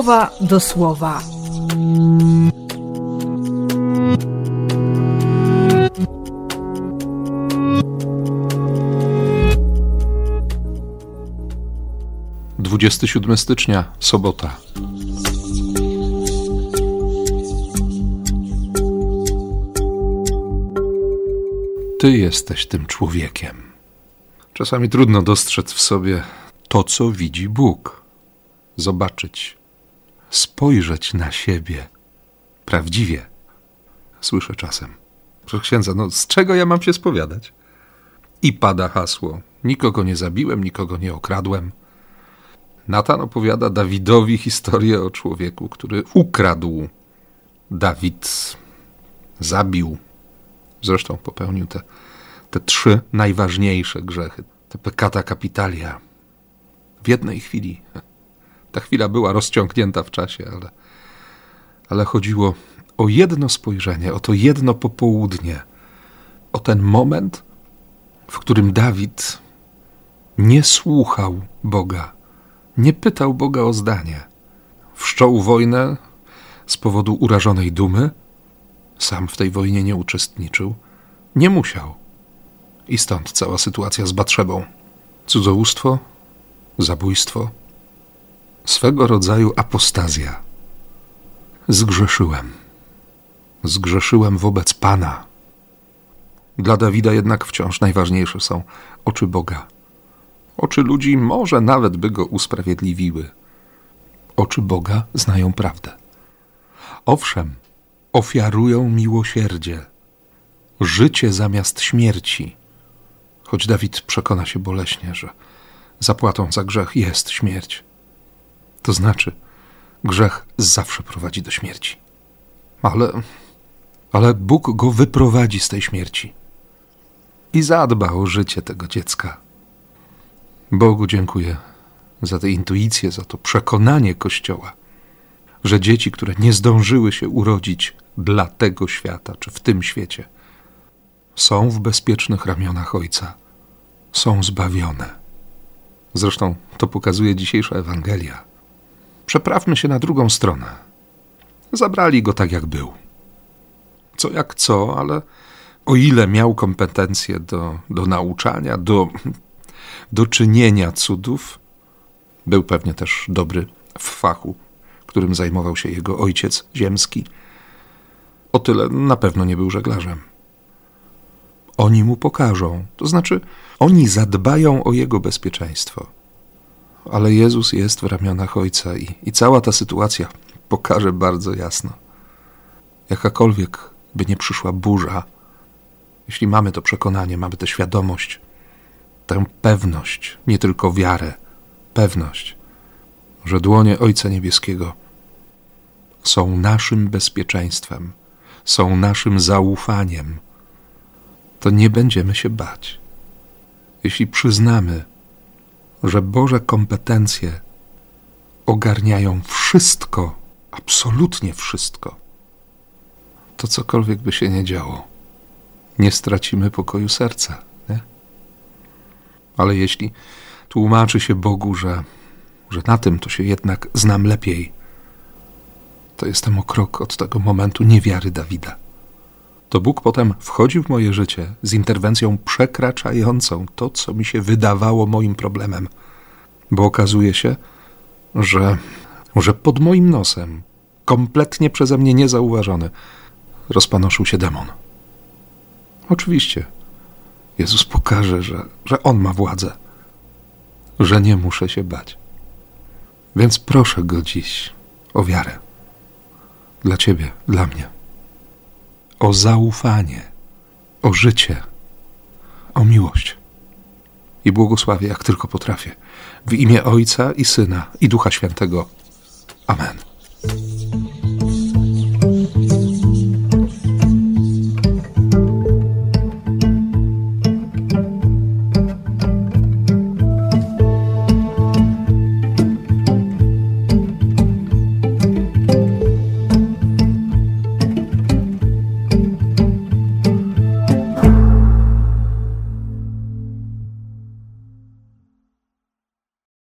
słowa do słowa. Dwudziesty siódmy stycznia, sobota. Ty jesteś tym człowiekiem. Czasami trudno dostrzec w sobie to, co widzi Bóg. Zobaczyć, spojrzeć na siebie prawdziwie. Słyszę czasem. Proszę księdza, no z czego ja mam się spowiadać? I pada hasło. Nikogo nie zabiłem, nikogo nie okradłem. Natan opowiada Dawidowi historię o człowieku, który ukradł. Dawid zabił. Zresztą popełnił te, te trzy najważniejsze grzechy. Te peccata capitalia. W jednej chwili. Ta chwila była rozciągnięta w czasie, ale, ale chodziło o jedno spojrzenie, o to jedno popołudnie, o ten moment, w którym Dawid nie słuchał Boga, nie pytał Boga o zdanie. Wszczął wojnę z powodu urażonej dumy, sam w tej wojnie nie uczestniczył, nie musiał. I stąd cała sytuacja z Batrzebą. Cudzołóstwo, zabójstwo, swego rodzaju apostazja. Zgrzeszyłem. Zgrzeszyłem wobec Pana. Dla Dawida jednak wciąż najważniejsze są oczy Boga. Oczy ludzi może nawet by go usprawiedliwiły. Oczy Boga znają prawdę. Owszem, ofiarują miłosierdzie, życie zamiast śmierci. Choć Dawid przekona się boleśnie, że zapłatą za grzech jest śmierć. To znaczy, grzech zawsze prowadzi do śmierci. Ale, ale Bóg go wyprowadzi z tej śmierci i zadba o życie tego dziecka. Bogu dziękuję za tę intuicję, za to przekonanie Kościoła, że dzieci, które nie zdążyły się urodzić dla tego świata czy w tym świecie, są w bezpiecznych ramionach Ojca, są zbawione. Zresztą to pokazuje dzisiejsza Ewangelia. Przeprawmy się na drugą stronę. Zabrali go tak, jak był. Co jak co, ale o ile miał kompetencje do, do nauczania, do, do czynienia cudów, był pewnie też dobry w fachu, którym zajmował się jego ojciec ziemski. O tyle na pewno nie był żeglarzem. Oni mu pokażą, to znaczy oni zadbają o jego bezpieczeństwo. Ale Jezus jest w ramionach Ojca i, i cała ta sytuacja pokaże bardzo jasno. Jakakolwiek by nie przyszła burza, jeśli mamy to przekonanie, mamy tę świadomość, tę pewność, nie tylko wiarę, pewność, że dłonie Ojca Niebieskiego są naszym bezpieczeństwem, są naszym zaufaniem, to nie będziemy się bać. Jeśli przyznamy, że Boże kompetencje ogarniają wszystko, absolutnie wszystko, to cokolwiek by się nie działo, nie stracimy pokoju serca. Nie? Ale jeśli tłumaczy się Bogu, że, że na tym to się jednak znam lepiej, to jestem o krok od tego momentu niewiary Dawida. To Bóg potem wchodził w moje życie z interwencją przekraczającą to, co mi się wydawało moim problemem, bo okazuje się, że, że pod moim nosem, kompletnie przeze mnie niezauważony, rozpanoszył się demon. Oczywiście, Jezus pokaże, że, że On ma władzę, że nie muszę się bać. Więc proszę Go dziś o wiarę. Dla Ciebie, dla mnie. O zaufanie, o życie, o miłość. I błogosławię, jak tylko potrafię. W imię Ojca i Syna i Ducha Świętego.